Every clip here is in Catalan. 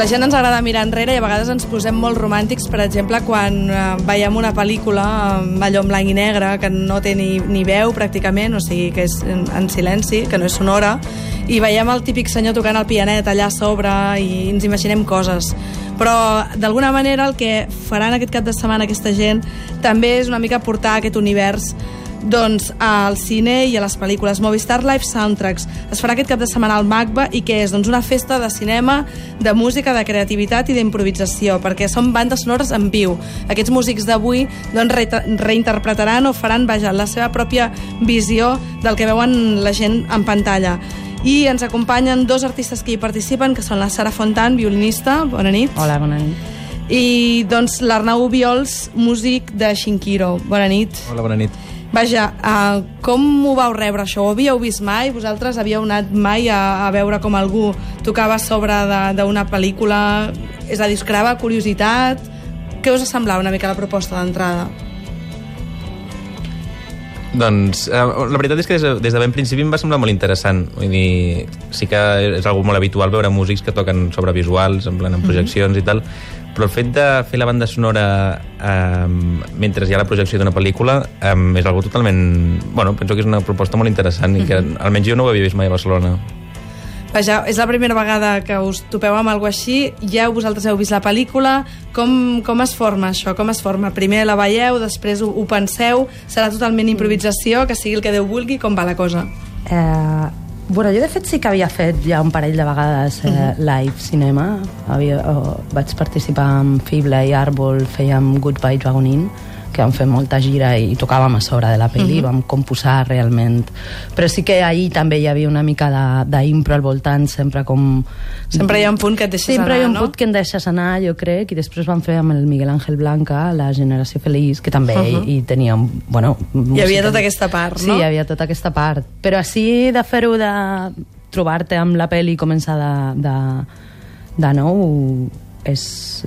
la gent ens agrada mirar enrere i a vegades ens posem molt romàntics, per exemple, quan eh, veiem una pel·lícula amb allò en blanc i negre, que no té ni, ni veu pràcticament, o sigui, que és en, en silenci, que no és sonora, i veiem el típic senyor tocant el pianet allà a sobre i ens imaginem coses. Però, d'alguna manera, el que faran aquest cap de setmana aquesta gent també és una mica portar aquest univers doncs, al cine i a les pel·lícules. Movistar Live Soundtracks es farà aquest cap de setmana al MACBA i que és doncs, una festa de cinema, de música, de creativitat i d'improvisació, perquè són bandes sonores en viu. Aquests músics d'avui doncs, re reinterpretaran o faran vaja, la seva pròpia visió del que veuen la gent en pantalla. I ens acompanyen dos artistes que hi participen, que són la Sara Fontan, violinista, bona nit. Hola, bona nit. I doncs l'Arnau Viols, músic de Shinkiro. Bona nit. Hola, bona nit. Vaja, uh, com ho vau rebre això? Ho havíeu vist mai? Vosaltres havíeu anat mai a, a veure com algú tocava sobre d'una pel·lícula? És a dir, us creava curiositat? Què us semblava una mica la proposta d'entrada? Doncs eh, la veritat és que des de, des de ben principi em va semblar molt interessant. Vull dir, sí que és algo molt habitual veure músics que toquen sobre visuals, en plan en projeccions mm -hmm. i tal, però el fet de fer la banda sonora eh, mentre hi ha la projecció d'una pel·lícula eh, és algo totalment... Bueno, penso que és una proposta molt interessant i que almenys jo no ho havia vist mai a Barcelona. Vaja, és la primera vegada que us topeu amb alguna així, ja vosaltres heu vist la pel·lícula, com, com es forma això? Com es forma? Primer la veieu, després ho, ho penseu, serà totalment improvisació, que sigui el que Déu vulgui, com va la cosa? Eh, bueno, jo de fet sí que havia fet ja un parell de vegades eh, uh -huh. live cinema. Havia, oh, vaig participar amb Fibla i Àrbol, fèiem Goodbye Dragon Inn, que vam fer molta gira i tocàvem a sobre de la pel·li, uh -huh. vam composar realment. Però sí que ahir també hi havia una mica d'impro al voltant, sempre com... Sempre hi ha un punt que et deixes sempre anar, hi ha un no? punt que em deixes anar, jo crec, i després vam fer amb el Miguel Ángel Blanca, la Generació Feliç, que també uh -huh. hi, hi tenia, bueno... Hi havia tota aquesta part, sí, no? Sí, hi havia tota aquesta part. Però així de fer-ho de trobar-te amb la pel·li i començar de, de, de nou és,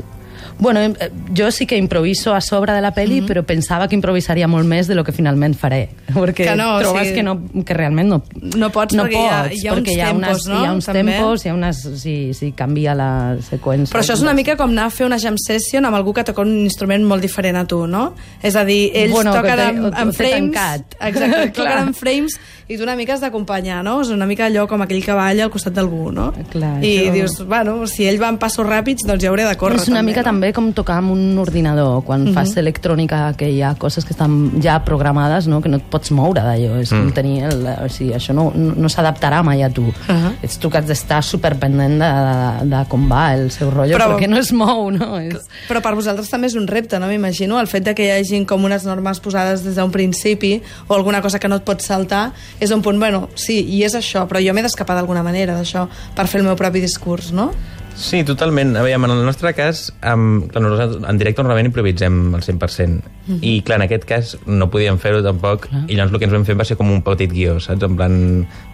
Bueno, eh, jo sí que improviso a sobre de la pel·li, mm -hmm. però pensava que improvisaria molt més de lo que finalment faré. Perquè que no, trobes sí. que, no, que realment no, no pots, no perquè hi ha, pots, hi ha uns perquè hi ha, tempos, unes, no? hi ha uns També. tempos, hi ha unes... Sí, sí, canvia la seqüència. Però això és una mica com anar a fer una jam session amb algú que toca un instrument molt diferent a tu, no? És a dir, ells Bueno, que toquen té- en, en frames... tancat. Exacte, toquen en frames i tu una mica has d'acompanyar, no? És una mica allò com aquell que balla al costat d'algú, no? Clar, I això- dius, bueno, si ell va en passos ràpids, doncs jo hauré de córrer. és una també, mica no? també com tocar amb un ordinador quan fas electrònica que hi ha coses que estan ja programades no? que no et pots moure d'allò és com tenir el, o sigui, això no, no, no s'adaptarà mai a tu Ahà. ets tu que has d'estar superpendent de, de, de com va el seu rotllo Però- però, perquè no es mou no? és... Però per vosaltres també és un repte, no? M'imagino, el fet de que hi hagin com unes normes posades des d'un principi o alguna cosa que no et pots saltar, és un punt, bueno, sí, i és això, però jo m'he d'escapar d'alguna manera d'això per fer el meu propi discurs, no? Sí, totalment. A veure, en el nostre cas, um, clar, nosaltres en directe normalment improvisem al 100%. I, clar, en aquest cas no podíem fer-ho tampoc. I llavors el que ens vam fer va ser com un petit guió, saps? En plan,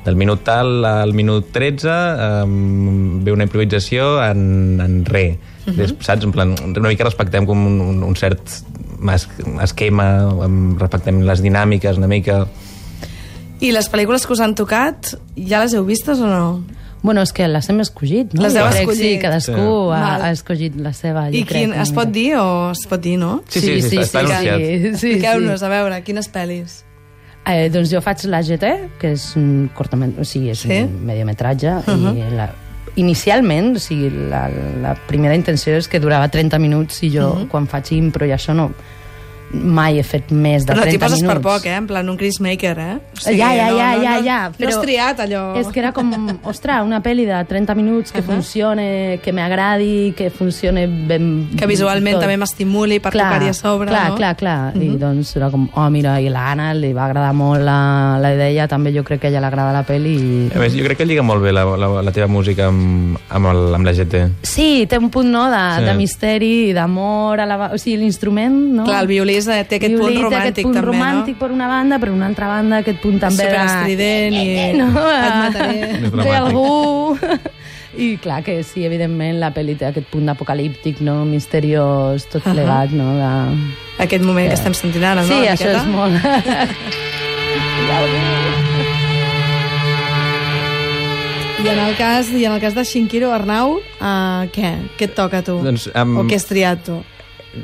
del minut tal al minut 13 um, ve una improvisació en, en re. Des, saps? En plan, una mica respectem com un, un, un cert esquema, respectem les dinàmiques una mica... I les pel·lícules que us han tocat, ja les heu vistes o no? Bueno, és que les hem escollit, no? Les heu crec, escollit. Sí, cadascú Sí. ha, Val. ha escollit la seva, jo I crec. quin, es pot dir o es pot dir, no? Sí, sí, sí, està, està anunciat. sí, sí, sí. Expliqueu-nos, a veure, quines pel·lis? Eh, doncs jo faig la GT, que és un cortament, o sigui, és Sí? Uh-huh. un mediometratge, i la, inicialment, o sigui, la, la primera intenció és que durava 30 minuts i jo, Uh-huh. quan faig impro i això, no, mai he fet més de Però no 30 t'hi poses minuts. per poc, eh? En plan, un Chris Maker, eh? O ja, ja, no, ja, no, ja, no, ja. No has triat allò... És que era com, ostres, una pel·li de 30 minuts que Ahà. funcione, que m'agradi, que funcione ben... Que visualment tot. també m'estimuli per tocar-hi a sobre, clar, no? Clar, clar, I doncs era com, oh, mira, i l'Anna li va agradar molt la, la idea, també jo crec que a ella l'agrada la pel·li. I... A més, jo crec que lliga molt bé la, la, la teva música amb, amb, el, amb la GT. Sí, té un punt no, de, Sí. de misteri, d'amor, a la... o sigui, l'instrument... No? Clar, el violí és- té aquest punt Violí té romàntic, aquest punt també, no? romàntic per una banda, per una altra banda aquest punt també de... estrident i no, et mataré. Més Té algú... I clar que sí, evidentment, la pel·li té aquest punt apocalíptic, no? misteriós, tot plegat, no? De... Aquest moment que estem sentint ara, no? Sí, Una això miqueta? és molt... I en el cas, i en el cas de Shinkiro Arnau, uh, què? Què et toca a tu? Doncs, um, O què has triat tu?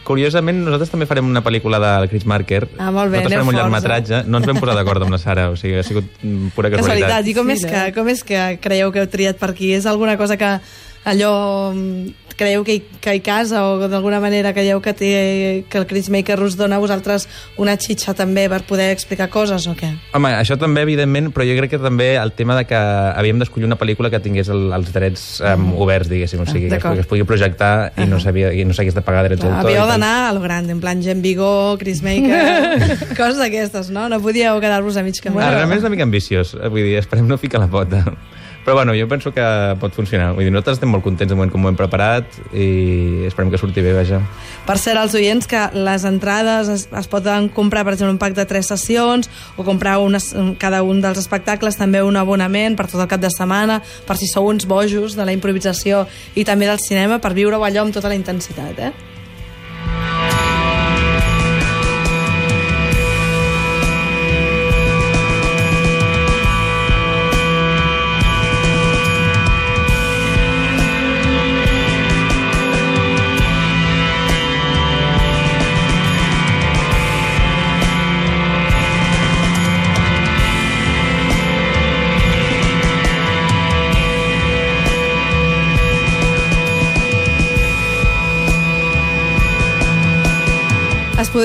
Curiosament, nosaltres també farem una pel·lícula del Chris Marker. Ah, molt bé, Nosaltres farem un forts, llargmetratge. No ens vam posar d'acord amb la Sara, o sigui, ha sigut pura Casualitat. casualitat. I com, Sí, és no? que, com és que creieu que heu triat per aquí? És alguna cosa que allò mm, creieu que hi, que hi casa o d'alguna manera creieu que, té, que el Chris Maker us dona a vosaltres una xitxa també per poder explicar coses o què? Home, això també, evidentment, però jo crec que també el tema de que havíem d'escollir una pel·lícula que tingués el, els drets um, oberts, diguéssim, o sigui, que es, d'acord. que es pugui projectar i no s'havia- i no s'hagués de pagar drets d'autor. havíeu d'anar a lo grande, en plan Gen Vigor, Chris Maker, coses d'aquestes, no? No podíeu quedar-vos a mig camí. Bueno, realment és una mica ambiciós, vull dir, esperem no ficar la pota. Però bueno, jo penso que pot funcionar. Vull dir, nosaltres estem molt contents del moment com ho hem preparat i esperem que surti bé, vaja. Per cert, als oients, que les entrades es, es poden comprar, per exemple, un pack de tres sessions o comprar unes, cada un dels espectacles, també un abonament per tot el cap de setmana, per si sou uns bojos de la improvisació i també del cinema, per viure-ho allò amb tota la intensitat, eh?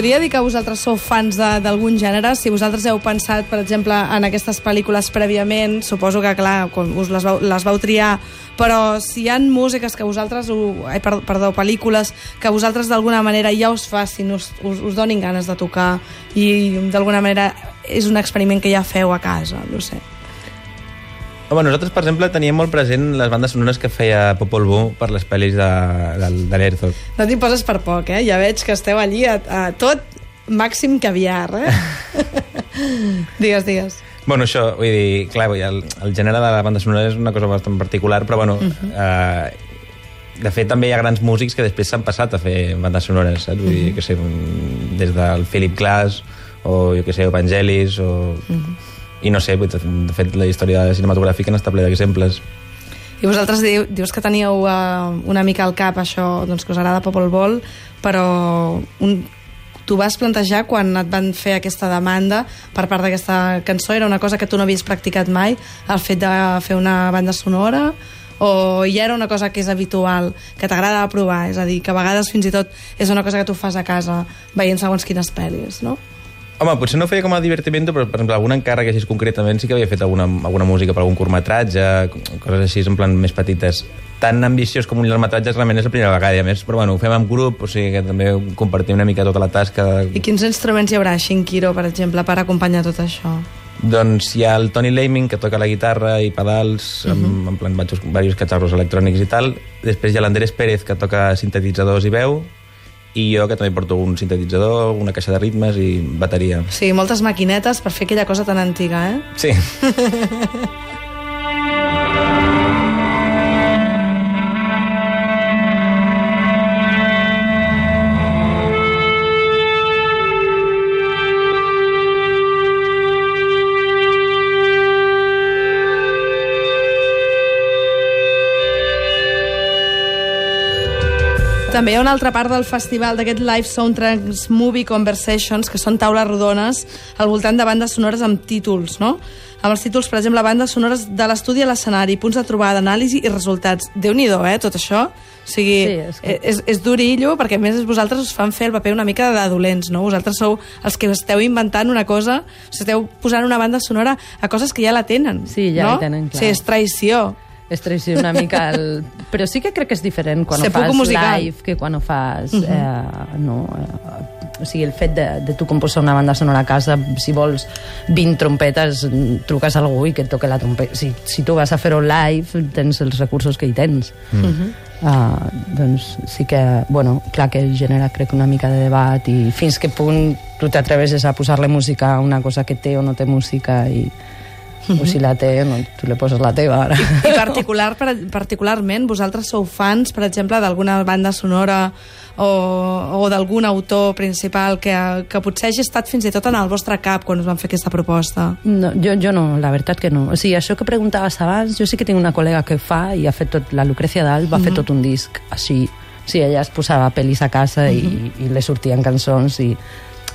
Podria dir que vosaltres sou fans d'algun gènere? Si vosaltres heu pensat, per exemple, en aquestes pel·lícules prèviament, suposo que, clar, us les vau, les vau triar, però si hi han músiques que vosaltres, ho, ai, perdó, pel·lícules que vosaltres d'alguna manera ja us facin, us, us, us donin ganes de tocar i d'alguna manera és un experiment que ja feu a casa, no sé. Home, nosaltres, per exemple, teníem molt present les bandes sonores que feia Popol Vuh per les pel·lis de, de, de l'Herzog. No t'hi poses per poc, eh? Ja veig que esteu allí a, a tot màxim caviar, eh? digues, digues. Bueno, això, vull dir, clar, vull dir, el, el gènere de la banda sonora és una cosa bastant particular, però bueno, uh -huh. eh, de fet també hi ha grans músics que després s'han passat a fer bandes sonores, saps? Vull dir, que sé, des del Philip Glass, o jo que sé, Evangelis, o... Uh -huh. I no sé, de fet la història cinematogràfica n'està ple d'exemples. I vosaltres diu, dius que teníeu uh, una mica al cap això, doncs que us agrada Popol Vol, però un, tu vas plantejar quan et van fer aquesta demanda per part d'aquesta cançó, era una cosa que tu no havies practicat mai, el fet de fer una banda sonora, o ja era una cosa que és habitual, que t'agrada provar, és a dir, que a vegades fins i tot és una cosa que tu fas a casa veient segons quines pel·lis, no? Home, potser no feia com a divertiment, però, per exemple, algun encàrrec així concretament sí que havia fet alguna, alguna música per algun curtmetratge, coses així, en plan més petites. Tan ambiciós com un llargmetratge realment és la primera vegada, i a més, però bueno, ho fem en grup, o sigui que també compartim una mica tota la tasca. I quins instruments hi haurà, Shinkiro, per exemple, per acompanyar tot això? Doncs hi ha el Tony Laming, que toca la guitarra i pedals, uh -huh. en, en plan diversos, diversos catxarros electrònics i tal. Després hi ha l'Andrés Pérez, que toca sintetitzadors i veu, i jo, que també porto un sintetitzador, una caixa de ritmes i bateria. Sí, moltes maquinetes per fer aquella cosa tan antiga, eh? Sí. També hi ha una altra part del festival d'aquest Live Soundtracks Movie Conversations, que són taules rodones al voltant de bandes sonores amb títols, no? Amb els títols, per exemple, bandes sonores de l'estudi a l'escenari, punts de trobada, anàlisi i resultats. déu nhi eh, tot això? O sigui, Sí, és que- és, és durillo, perquè a més vosaltres us fan fer el paper una mica de dolents, no? Vosaltres sou els que esteu inventant una cosa, esteu posant una banda sonora a coses que ja la tenen, Sí, ja no? la tenen, clar. Sí, és traïció. És traïció una mica el... però sí que crec que és diferent quan ho Sepulcro fas musical. live que quan ho fas eh, no, eh, o sigui, el fet de, de tu composar una banda sonora a casa si vols 20 trompetes truques a algú i que et toque la trompeta si, si tu vas a fer-ho live tens els recursos que hi tens mm. uh, doncs sí que bueno, clar que genera crec una mica de debat i fins que punt tu t'atreveixes a posar-li música a una cosa que té o no té música i o si la té, no, tu li poses la teva ara. I particular, per, particularment, vosaltres sou fans, per exemple, d'alguna banda sonora o, o d'algun autor principal que, que potser hagi estat fins i tot en el vostre cap quan us van fer aquesta proposta? No, jo, jo no, la veritat que no. O sigui, això que preguntaves abans, jo sí que tinc una col·lega que fa i ha fet tot, la Lucrecia Dalt va mm -hmm. fer tot un disc així. O sigui, ella es posava pel·lis a casa mm -hmm. i, i li sortien cançons i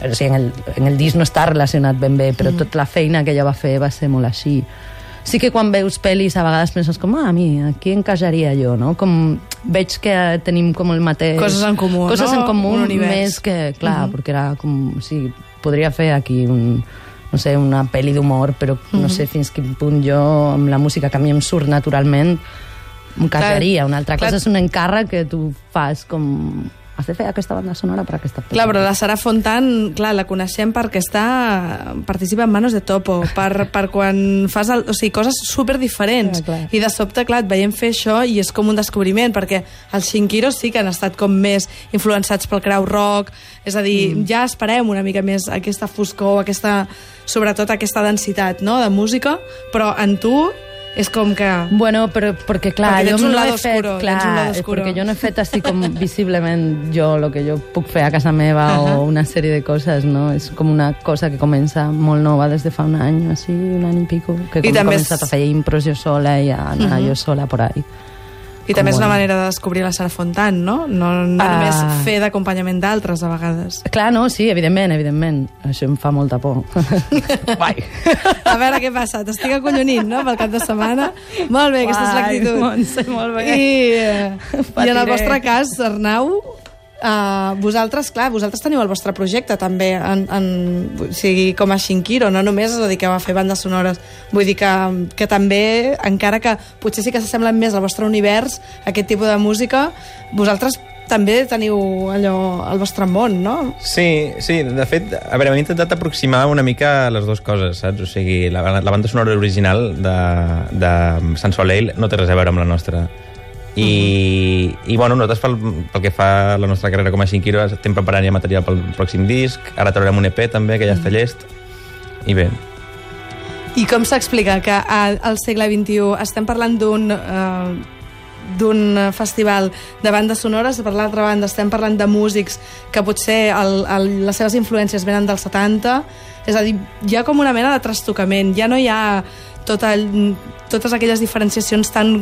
o sigui, en, el, en el disc no està relacionat ben bé, però mm. tota la feina que ella va fer va ser molt així sí que quan veus pel·lis a vegades penses com, ah, a mi, aquí encajaria jo, no? Com veig que tenim com el mateix... Coses en comú, Coses no? en comú, Un univers. més que, clar, Mhm. perquè era com... Sí, podria fer aquí un, no sé, una pel·li d'humor, però no sé fins quin punt jo, amb la música que a mi em surt naturalment, em casaria. Una altra clar. cosa és un encàrrec que tu fas com... Has de fer aquesta banda sonora per aquesta pel·li. Clar, però la Sara Fontan, clar, la coneixem perquè està, participa en Manos de Topo, per, per quan fas el, o sigui, coses super diferents. Clar. I de sobte, clar, et veiem fer això i és com un descobriment, perquè els Shinkiros sí que han estat com més influenciats pel crowd rock, és a dir, mm. ja esperem una mica més aquesta foscor, aquesta, sobretot aquesta densitat no?, de música, però en tu és com que... Bueno, però perquè clar, Perquè jo un no lado he fet, oscuro, clar, perquè jo no he fet així com visiblement jo el que jo puc fer a casa meva Ahà. o una sèrie de coses, no? És com una cosa que comença molt nova des de fa un any, així, un any i pico, que I com he també començat és- a fer impros jo sola i a anar jo sola por ahí. I també és una manera de descobrir la Sara Fontan, no? No, no Ah. només fer d'acompanyament d'altres, a vegades. Clar, no, sí, evidentment, evidentment. Això em fa molta por. Vai. A veure què passa, t'estic acollonint, no?, pel cap de setmana. Molt bé, aquesta és l'actitud. Montse, molt bé. I, eh, I en el vostre cas, Arnau, Uh, vosaltres, clar, vosaltres teniu el vostre projecte també en, en, o sigui, com a Shinkiro, no només us dediqueu a fer bandes sonores vull dir que, que també encara que potser sí que s'assemblen més al vostre univers aquest tipus de música vosaltres també teniu allò al vostre món, no? Sí, sí, de fet, a veure, hem intentat aproximar una mica les dues coses, saps? O sigui, la, la banda sonora original de, de Sant Soleil no té res a veure amb la nostra. I, i bueno, nosaltres pel, pel que fa a la nostra carrera com a Shinkiro estem preparant ja material pel pròxim disc, ara traurem un EP també, que ja està llest, i bé, I com s'explica que al segle XXI estem parlant d'un eh, d'un festival de bandes sonores, per l'altra banda estem parlant de músics que potser el, el, les seves influències venen dels 70, és a dir, hi ha com una mena de trastocament, ja no hi ha tot el, totes aquelles diferenciacions tan...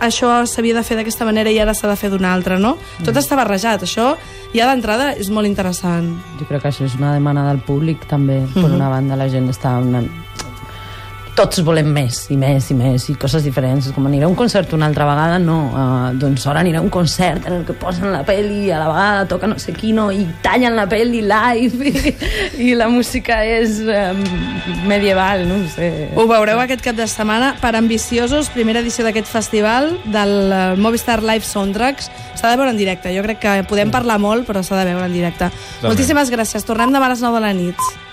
Això s'havia de fer d'aquesta manera i ara s'ha de fer d'una altra, no? Tot està barrejat. Això ja d'entrada és molt interessant. Jo crec que això és una demanda del públic també. Per Mhm. una banda la gent està una... tots volem més i més i més i coses diferents. És com aniré a un concert una altra vegada, no. Uh, doncs ara aniré a un concert en el que posen la peli i a la vegada toca no sé quino i tallen la peli live i, i la música és um, medieval, no ho sé. Ho veureu aquest cap de setmana per Ambiciosos, primera edició d'aquest festival del eh, Movistar Live Soundtracks. S'ha de veure en directe. Jo crec que podem parlar molt, però s'ha de veure en directe. Moltíssimes gràcies. Tornem demà a les 9 de la nit.